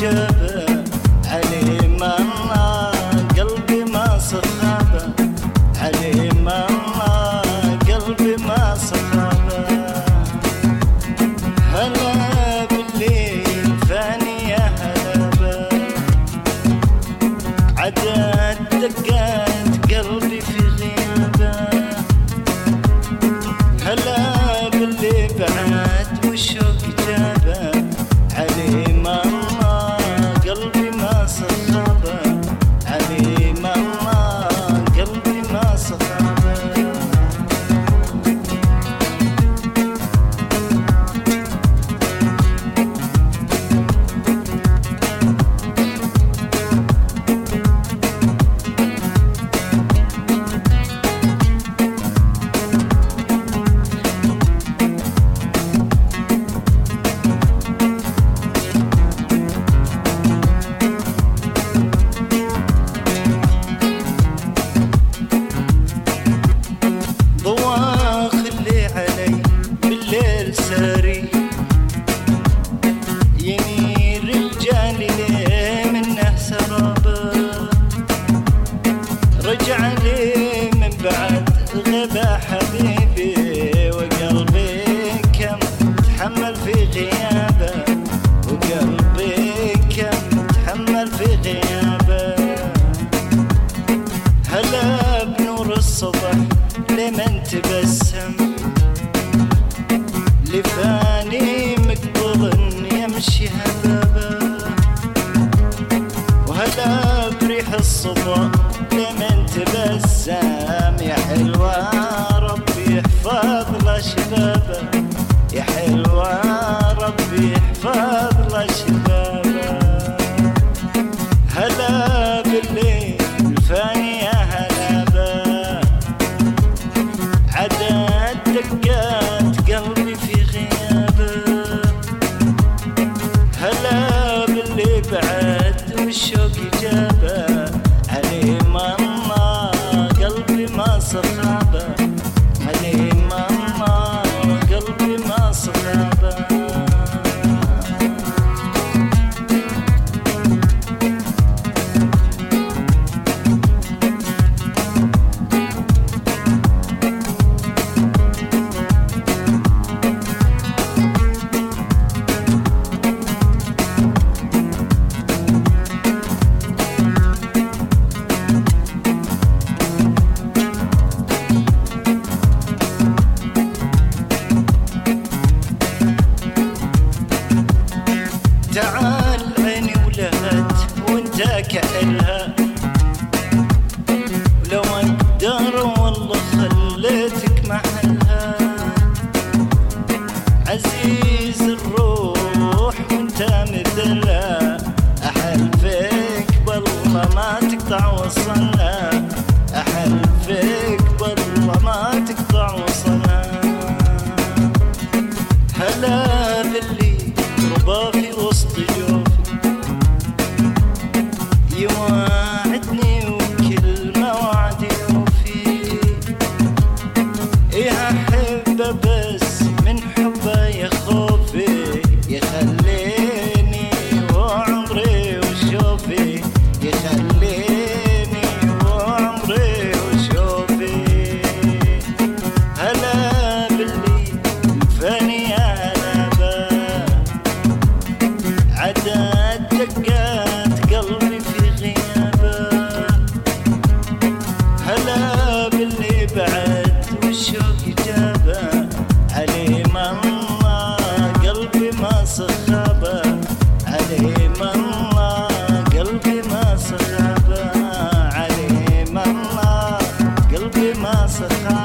عجبه علي منا قلبي ما صخابه علي منا قلبي ما صخابه هلا بالليل فاني يا هلا عدت دقات سري يني رجالي ليه منه سرابة رجع لي من بعد غبا حبيبي وقلبي كم تحمل في غيابه. وقلبي كم تحمل في غيابه. هلا بنور الصبح لمن تبس؟ so far. dramatic tower sunlight. عداد دقات قلبي في غيابه. هلا باللي بعد والشوق جابه عليه الله قلبي ما صخابه عليه الله قلبي ما صخابه عليه الله قلبي ما صخابه